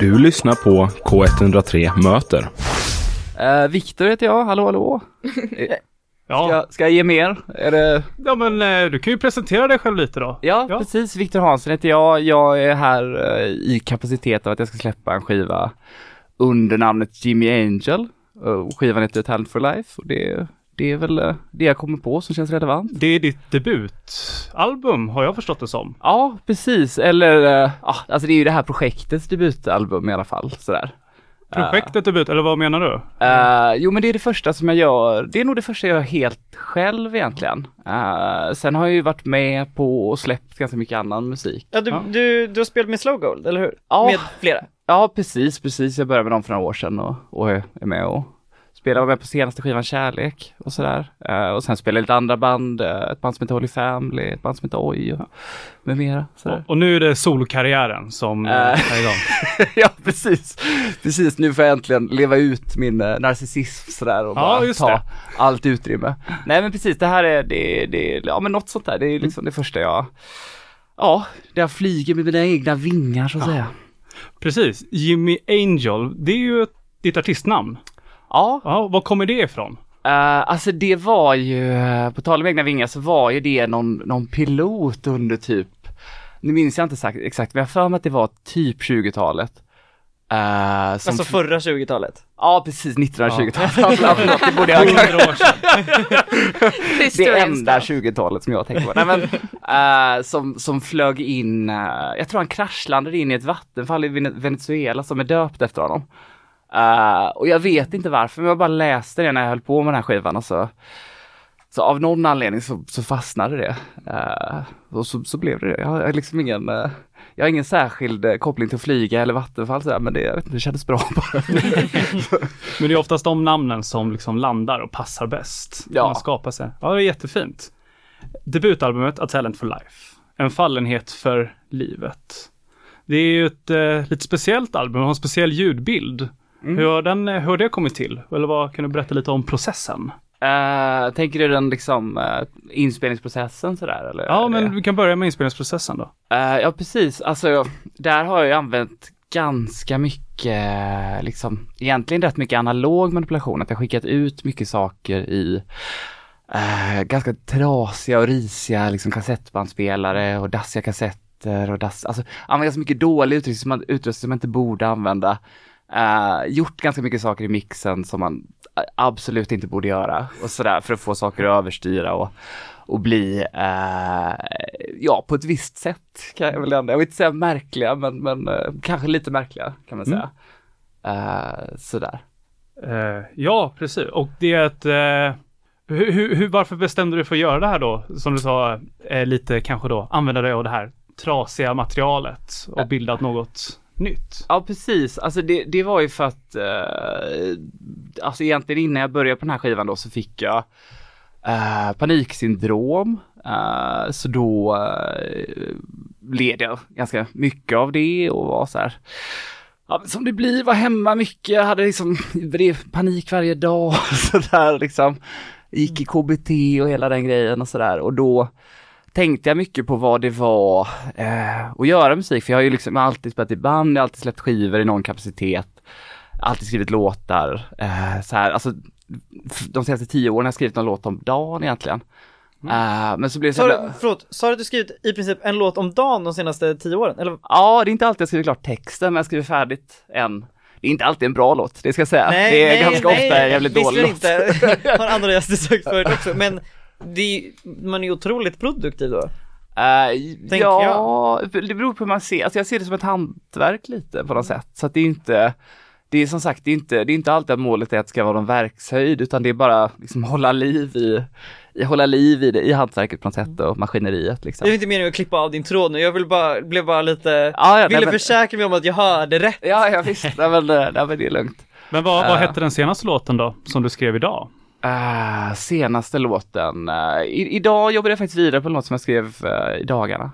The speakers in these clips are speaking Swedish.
Du lyssnar på K103 Möter. Uh, Viktor heter jag, hallå hallå. Ja. Ska, ska jag ge mer? Är det... ja, men eh, du kan ju presentera dig själv lite då. Ja, Ja. precis. Viktor Hansen heter jag. Jag är här eh, i kapacitet av att jag ska släppa en skiva under namnet Jimmy Angel. Och skivan heter Talent for Life och det, det är väl eh, det jag kommer på som känns relevant. Det är ditt debutalbum har jag förstått det som. Ja, precis. Eller, eh, ja, alltså det är ju det här projektets debutalbum i alla fall, sådär. Projektet debut, eller vad menar du? Eh, jo men det är det första som jag gör, det är nog det första jag gör helt själv egentligen. Eh, sen har jag ju varit med på och släppt ganska mycket annan musik. Ja, du, Ja. Du, du har spelat med Slow Gold, eller hur? Ja. Med flera. Ja precis, precis. Jag började med dem för några år sedan och, och är med och spelar var med på senaste skivan Kärlek och sådär. Eh, och sen spelar jag lite andra band, eh, ett band som heter Holy Family, ett band som heter Oj och med mera. Och, och nu är det solokarriären som Eh. är igång. ja precis, precis. Nu får jag äntligen leva ut min uh, narcissism sådär och Ja, bara ta det. allt utrymme. Nej men precis, det här är, det, det, ja men något sånt där, det är liksom det första jag, ja, där jag flyger med mina egna vingar så att säga. Precis. Jimmy Angel, det är ju ett- ditt artistnamn. Ja, Ja, var kommer det ifrån? Uh, alltså det var ju, eh, på tal om egna vingar så var ju det någon, någon pilot under typ, nu minns jag inte exakt, exakt men jag har för mig att det var typ 20-talet. Uh, som Alltså förra 20-talet. Ja precis, 1920-talet. Ja, det borde jag ha. Det enda 20-talet som jag tänker på. Nej, men, eh, som, som flög in, eh, jag tror han kraschlandade in i ett vattenfall i Vene- Venezuela som är döpt efter honom. Eh, och jag vet inte varför, men jag bara läste det när jag höll på med den här skivan och så, så av någon anledning så, så fastnade det. Eh, och så, så blev det det. Jag har liksom ingen, eh, jag har ingen särskild koppling till att flyga eller vattenfall sådär, men det, jag vet inte, det kändes bra bara. Men det är oftast de namnen som liksom landar och passar bäst. Ja. Man skapar sig. Ja, det är jättefint. Debutalbumet A Talent for Life. En fallenhet för livet. Det är ju ett eh, lite speciellt album, har en speciell ljudbild. Mm. Hur, har den, hur har det kommit till? Eller vad kan du berätta lite om processen? Eh, tänker du den liksom uh, inspelningsprocessen sådär eller? Ja, men vi kan börja med inspelningsprocessen då. Eh, ja precis, alltså där har jag använt ganska mycket, liksom egentligen rätt mycket analog manipulation, att jag skickat ut mycket saker i eh, ganska trasiga och risiga liksom kassettbandspelare och dassiga kassetter och dass, alltså använt ganska mycket dålig utrustning som utrustning som man inte borde använda. Eh, gjort ganska mycket saker i mixen som man absolut inte borde göra och sådär för att få saker att överstyra och, och bli, eh, ja på ett visst sätt kan jag väl ändå, jag vill inte säga märkliga men, men eh, kanske lite märkliga kan man säga. Eh, sådär. Ja, precis. Och det är ett... Hur, hur, hur- varför bestämde du dig för att göra det här då? Som du sa, eh, lite kanske då använda dig av det här trasiga materialet och bildat något nytt. Ja precis, alltså det, det var ju för att, eh, alltså egentligen innan jag började på den här skivan då så fick jag eh, paniksyndrom. Eh, så då uh, led jag ganska mycket av det och var så här, ja som det blir, var hemma mycket, jag hade liksom panik varje dag och sådär liksom. Gick i KBT och hela den grejen och sådär och då tänkte jag mycket på vad det var eh, att göra musik, för jag har ju liksom alltid spelat i band, jag har alltid släppt skivor i någon kapacitet, alltid skrivit låtar, eh, så här, alltså de senaste tio åren har jag skrivit någon låt om dagen egentligen. Eh, men så blev så jävla- du, förlåt, sa du att du skrivit i princip en låt om dagen de senaste tio åren? Eller? Ja, det är inte alltid jag skriver klart texten, men jag skriver färdigt en. Det är inte alltid en bra låt, det ska jag säga. det är ganska ofta en jävligt dålig låt. inte, har andra gäster sagt förut också, men det är, man är ju otroligt produktiv då. Tänker ja, det beror på hur man ser, alltså jag ser det som ett hantverk lite på något sätt. Så att det är inte, det är som sagt, det är inte, det är inte alltid att målet är att det ska vara någon verkshöjd, utan det är bara liksom hålla liv i, i hålla liv i det, i hantverket på något sätt och maskineriet liksom. Det är inte meningen att klippa av din tråd nu, jag vill bara, blev bara lite, Ja, ja, ville nej, men- försäkra mig om att jag hörde rätt. Ja, ja visst, nej men, eh, nej, men det är lugnt. Men vad, vad Eh. hette den senaste låten då, som du skrev idag? Uh, senaste låten, eh, i, idag jobbade jag faktiskt vidare på en låt som jag skrev eh, i dagarna.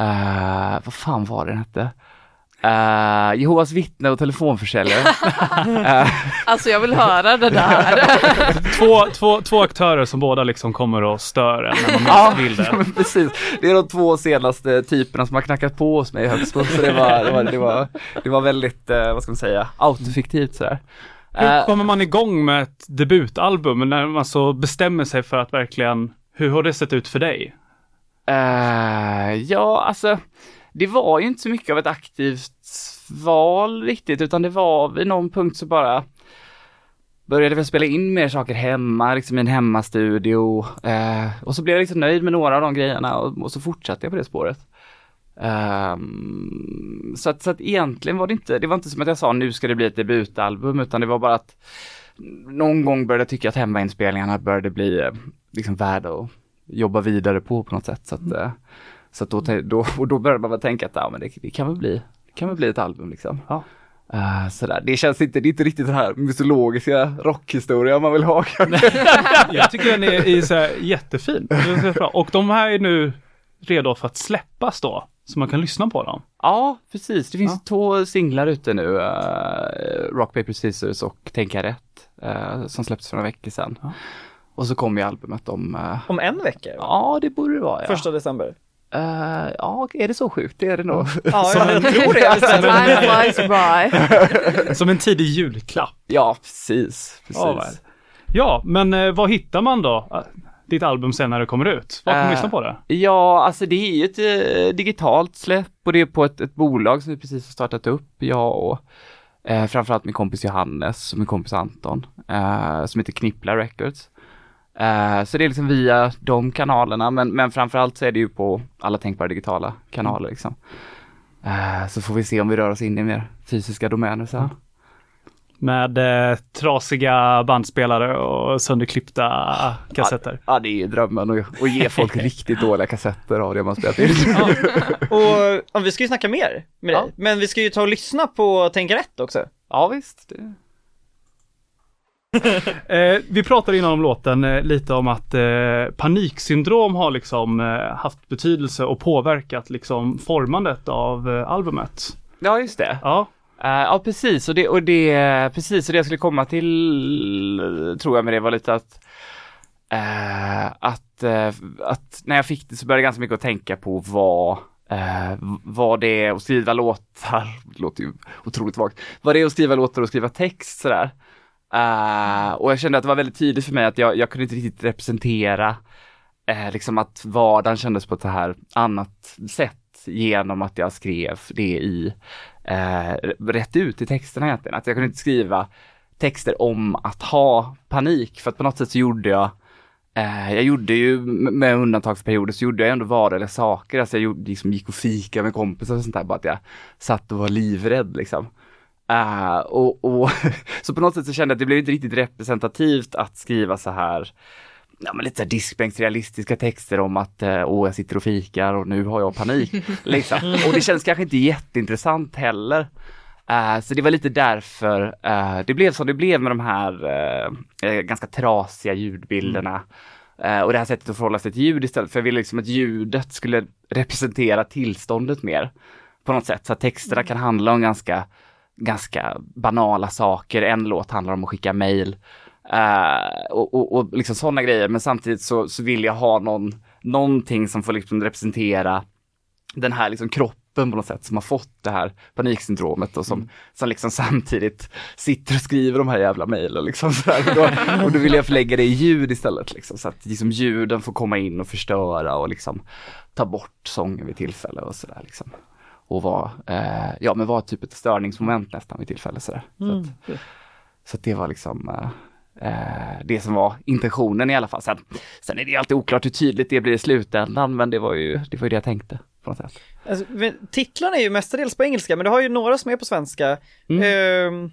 Uh, vad fan var det den hette? Uh, Jehovas vittne och telefonförsäljare. uh, Alltså jag vill höra det där. Två, två, två aktörer som båda liksom kommer och stör en när man ja, minst vill ja, det. men precis. Det är de två senaste typerna som har knackat på hos mig i Högsbo. Så det var, det var, det var, det var väldigt, uh, vad ska man säga, autofiktivt sådär. Hur Uh, kommer man igång med ett debutalbum när man så bestämmer sig för att verkligen, hur har det sett ut för dig? Eh, ja, alltså, det var ju inte så mycket av ett aktivt val riktigt, utan det var vid någon punkt så bara började vi spela in mer saker hemma, liksom i en hemmastudio. Eh, och så blev jag liksom nöjd med några av de grejerna och, och så fortsatte jag på det spåret. Ehm, så, att, så att egentligen var det inte, det var inte som att jag sa nu ska det bli ett debutalbum, utan det var bara att någon gång började jag tycka att hemmainspelningarna började bli eh, liksom värda att jobba vidare på på något sätt. Så att, eh, så att då, då, och då började man väl tänka att ja, men det, det kan väl bli, det kan väl bli ett album liksom. Ja. Eh, sådär. Det känns inte, det är inte riktigt den här mytologiska rockhistoria man vill ha. Jag tycker den är, är så jättefin. Och de här är nu redo för att släppas då, så man kan lyssna på dem. Ja, precis. Det finns Ja. två singlar ute nu, eh, Rock, Paper, Scissors och Tänka Rätt, eh, som släpptes för några veckor sedan. Ja. Och så kommer ju albumet om, eh, Om en vecka? ja det borde det vara ja. Första december? Eh, ja, är det så sjukt? Det är det nog. Ja, jag, tror det. Time flies by. Som en tidig julklapp. Ja, precis. precis. Ja, men vad hittar man då? Ditt album sen när det kommer ut? Var kan man Eh, lyssna på det? Ja, alltså det är ju ett eh, digitalt släpp och det är på ett, ett bolag som vi precis har startat upp, jag och eh, framförallt min kompis Johannes och min kompis Anton, eh, som heter Knippla Records. Eh, så det är liksom via de kanalerna, men, men framförallt så är det ju på alla tänkbara digitala kanaler liksom. Eh, så får vi se om vi rör oss in i mer fysiska domäner sen. Med eh, trasiga bandspelare och sönderklippta kassetter. Ja, det är ju drömmen att, att ge folk riktigt dåliga kassetter av det man spelat in. Och ja, vi ska ju snacka mer med Ja. dig, men vi ska ju ta och lyssna på Tänka Rätt också. Ja, visst. Det... Eh, vi pratade innan om låten eh, lite om att eh, paniksyndrom har liksom eh, haft betydelse och påverkat liksom formandet av eh, albumet. Ja, just det. Ja, Uh, ja precis. Och det, och det, precis. Och det jag skulle komma till tror jag med det var lite att uh, att, uh, att när jag fick det så började jag ganska mycket att tänka på vad vad det är att skriva låtar, det låter ju otroligt vagt, vad det är att skriva låtar och skriva text sådär. Och jag kände att det var väldigt tydligt för mig att jag, jag kunde inte riktigt representera liksom att vardagen kändes på ett så här annat sätt genom att jag skrev det i eh, rätt ut i texterna egentligen. Att jag kunde inte skriva texter om att ha panik för att på något sätt så gjorde jag eh, jag gjorde ju, med undantag för perioder, så gjorde jag ändå vardagliga saker. Alltså jag gjorde, liksom, gick och fika med kompisar och sånt där, bara att jag satt och var livrädd liksom. Uh, och, och så på något sätt så kände jag att det blev inte riktigt representativt att skriva så här ja, men lite diskbänksrealistiska texter om att eh, åh, jag sitter och fikar och nu har jag panik. liksom. Och det känns kanske inte jätteintressant heller. Eh, så det var lite därför eh, det blev som det blev med de här ganska trasiga ljudbilderna. Eh, och det här sättet att förhålla sig till ljud istället, för jag ville liksom att ljudet skulle representera tillståndet mer. På något sätt, så att texterna kan handla om ganska, ganska banala saker. En låt handlar om att skicka mail. Eh, och, och, och liksom sådana grejer, men samtidigt så, så vill jag ha någon, någonting som får liksom representera den här liksom kroppen på något sätt som har fått det här paniksyndromet och som, som liksom samtidigt sitter och skriver de här jävla mejlen liksom. Och då, och då vill jag förlägga det i ljud istället liksom, så att liksom ljuden får komma in och förstöra och liksom ta bort sången vid tillfälle och sådär liksom. Och vara, eh, ja men vara typ ett störningsmoment nästan vid tillfälle sådär. Så att, så att det var liksom eh, det som var intentionen i alla fall. Sen, sen är det alltid oklart hur tydligt det blir i slutändan, men det var ju det, var ju det jag tänkte. Alltså, titlarna är ju mestadels på engelska, men du har ju några som är på svenska. Mm. Ehm,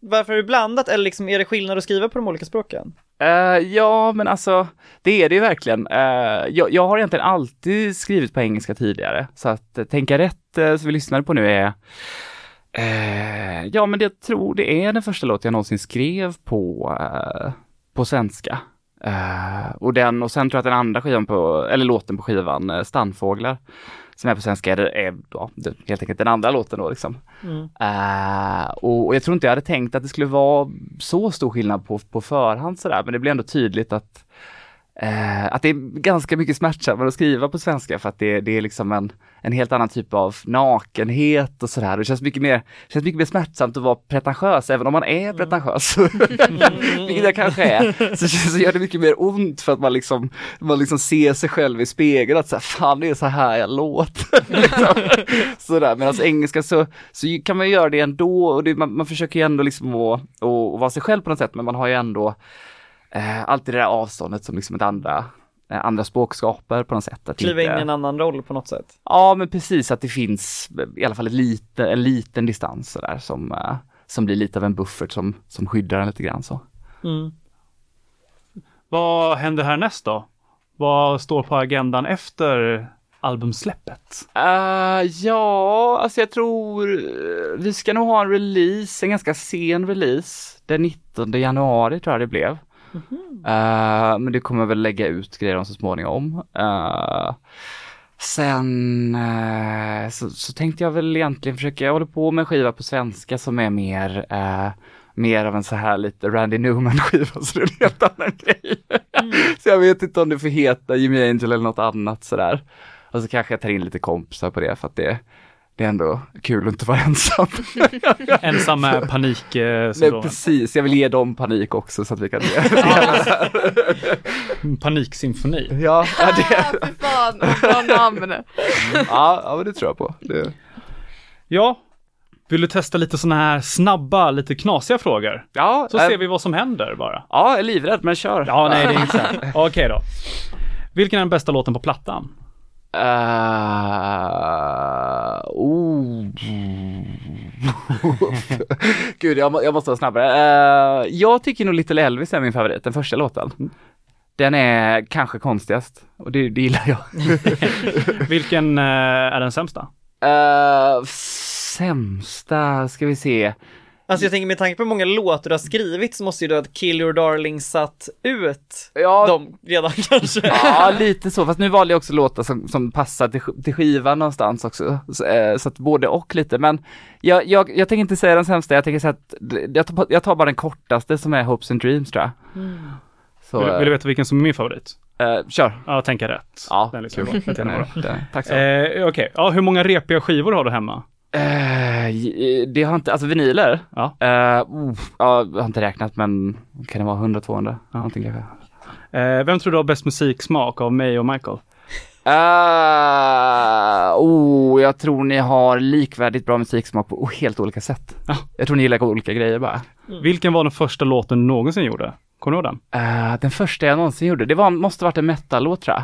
varför är det blandat, eller liksom är det skillnad att skriva på de olika språken? Eh, ja, men alltså det är det ju verkligen. Eh, jag, jag har egentligen alltid skrivit på engelska tidigare, så att uh, Tänka rätt uh, som vi lyssnade på nu är eh, Ja, men jag tror det är den första låt jag någonsin skrev på, eh, på svenska. Eh, och den, och sen tror jag att den andra skivan på, eller låten på skivan, uh, Stannfåglar, som är på svenska är, är ja, helt enkelt den andra låten då liksom. Mm. Eh, och, och jag tror inte jag hade tänkt att det skulle vara så stor skillnad på, på förhand sådär, men det blir ändå tydligt att eh, att det är ganska mycket smärtsammare att skriva på svenska för att det, det är liksom en, en helt annan typ av nakenhet och sådär. Det känns mycket mer, känns mycket mer smärtsamt att vara pretentiös, även om man är pretentiös. Vilket jag kanske är. Så, så gör det mycket mer ont för att man liksom, man liksom ser sig själv i spegeln att så här, fan det är så här jag låter. liksom. Sådär, medan engelska så, så kan man göra det ändå och det, man, man försöker ju ändå liksom att, att, att vara sig själv på något sätt, men man har ju ändå eh, alltid det där avståndet som liksom ett andra, eh, andra språk skapar på något sätt. Att Kliva in inte- i en annan roll på något sätt. Ja, men precis att det finns i alla fall ett lite, en liten distans sådär som, eh, som blir lite av en buffert som, som skyddar en lite grann så. Mm. Vad händer härnäst då? Vad står på agendan efter albumsläppet? Uh, ja, alltså jag tror vi ska nog ha en release, en ganska sen release. Den 19 januari tror jag det blev. Eh, men det kommer väl lägga ut grejer om så småningom. Eh, sen eh, så, så tänkte jag väl egentligen försöka, jag håller på med en skiva på svenska som är mer mer av en så här lite Randy Newman skiva så det är en helt annan grej. så jag vet inte om det får heta Jimmy Angel eller något annat sådär. Och så kanske jag tar in lite kompisar på det för att det, det är ändå kul att inte vara ensam. Ensam med Nej, paniksyndromet. precis, jag vill ge dem panik också så att vi kan Paniksymfoni. Ja, ja, det, Ah, fy fan, bra namn. ja, ja men det tror jag på. Det, Ja, vill du testa lite sådana här snabba, lite knasiga frågor? ja, Så äh, ser vi vad som händer bara. Ja, jag är livrädd men kör. Ja, nej, det är inte så. Okej då. Vilken är den bästa låten på plattan? Uh, oh. Gud, jag, må, jag måste vara snabbare. Uh, jag tycker nog Little Elvis är min favorit, den första låten. Den är kanske konstigast och det, det gillar jag. Vilken eh, är den sämsta? Uh, sämsta, ska vi se. Alltså jag tänker med tanke på hur många låtar du har skrivit så måste ju du att Kill Your Darling satt ut Ja, dem redan kanske. Ja, lite så. Fast nu valde jag också låtar som, som passar till, till skivan någonstans också. Så, eh, så att både och lite. Men jag, jag, jag tänker inte säga den sämsta. Jag tänker säga att jag tar, jag tar bara den kortaste som är Hopes and Dreams tror jag. Så, Vill, vill du veta vilken som är min favorit? eh, kör. Ja, tänka rätt. Ja, den är liksom kul. bra. Den är, den, tack så. Eh, Okej, ja, hur många repiga skivor har du hemma? J- det har inte, alltså vinyler? Ja. Oh, ja, jag har inte räknat men kan det vara 100-200? Någonting kanske. Vem tror du har bäst musiksmak av mig och Michael? Uh, oh, jag tror ni har likvärdigt bra musiksmak på helt olika sätt. Ja. Jag tror ni gillar olika grejer bara. Vilken var den första låten du någonsin gjorde? Kommer du ihåg den? Den första jag någonsin gjorde, det var, måste varit en metal-låt tror jag.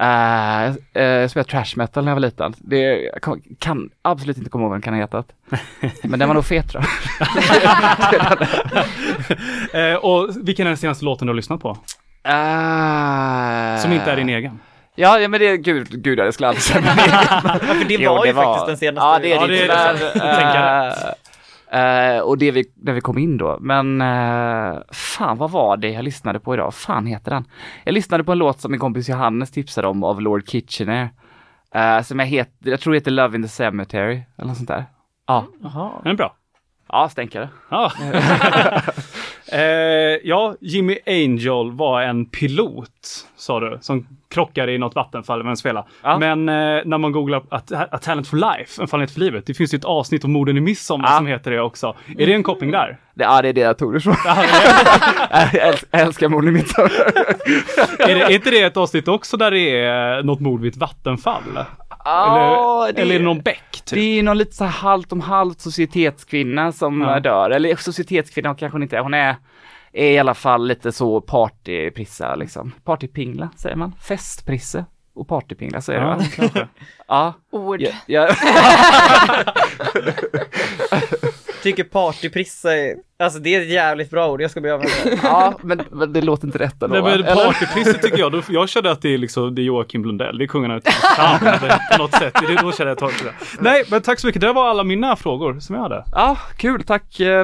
Uh, uh, jag spelade trash metal när jag var liten. Det jag kan, kan absolut inte komma ihåg vad den kan ha hetat. Men den var nog fet tror jag. Eh, och vilken är den senaste låten du har lyssnat på? Eh, Som inte är din egen? Ja, ja men det, gud, gud jag skulle aldrig säga min egen. Ja, för det Jo, var ju det faktiskt den senaste. Ja, det är Ja, det, det är det. tyvärr. Eh, och det vi, när vi kom in då, men uh, fan vad var det jag lyssnade på idag? Fan heter den? Jag lyssnade på en låt som min kompis Johannes tipsade om av Lord Kitchener. eh, som jag heter, jag tror det heter Love in the Cemetery, eller något sånt där. Ja, Jaha. Är den bra? Ja stänkare. Ja. eh, ja, Jimmy Angel var en pilot, sa du, som krockade i något vattenfall i Venezuela. Ja. Men eh, när man googlar a, Talent for Life, en fallenhet för livet, det finns ju ett avsnitt om morden i midsommar Ja. som heter det också. Är det en koppling där? Det, ja, det är det jag tog det ifrån. jag, äls- jag älskar mord i mitt är, det, är inte det ett avsnitt också där det är något mord vid ett vattenfall? Ja, eller, eller är det någon bäck? Typ? Det är någon lite så här halvt om halvt societetskvinna som Ja. dör. Eller societetskvinna kanske hon inte är. Hon är, är i alla fall lite så partyprissa liksom. Partypingla säger man. Festprisse och partypingla säger Ja, kanske. Ja. Ord. ja, ja. Tycker partyprissa är, alltså det är ett jävligt bra ord, jag ska börja använda det. ja men, men det låter inte rätt ändå Nej men Eller? partypriset tycker jag, då, jag kände att det är liksom, det är Joakim Blundell, det är kungarna sand på något sätt. Det, då kände jag till det. Nej men tack så mycket, det var alla mina frågor som jag hade. Ja, kul. Tack eh,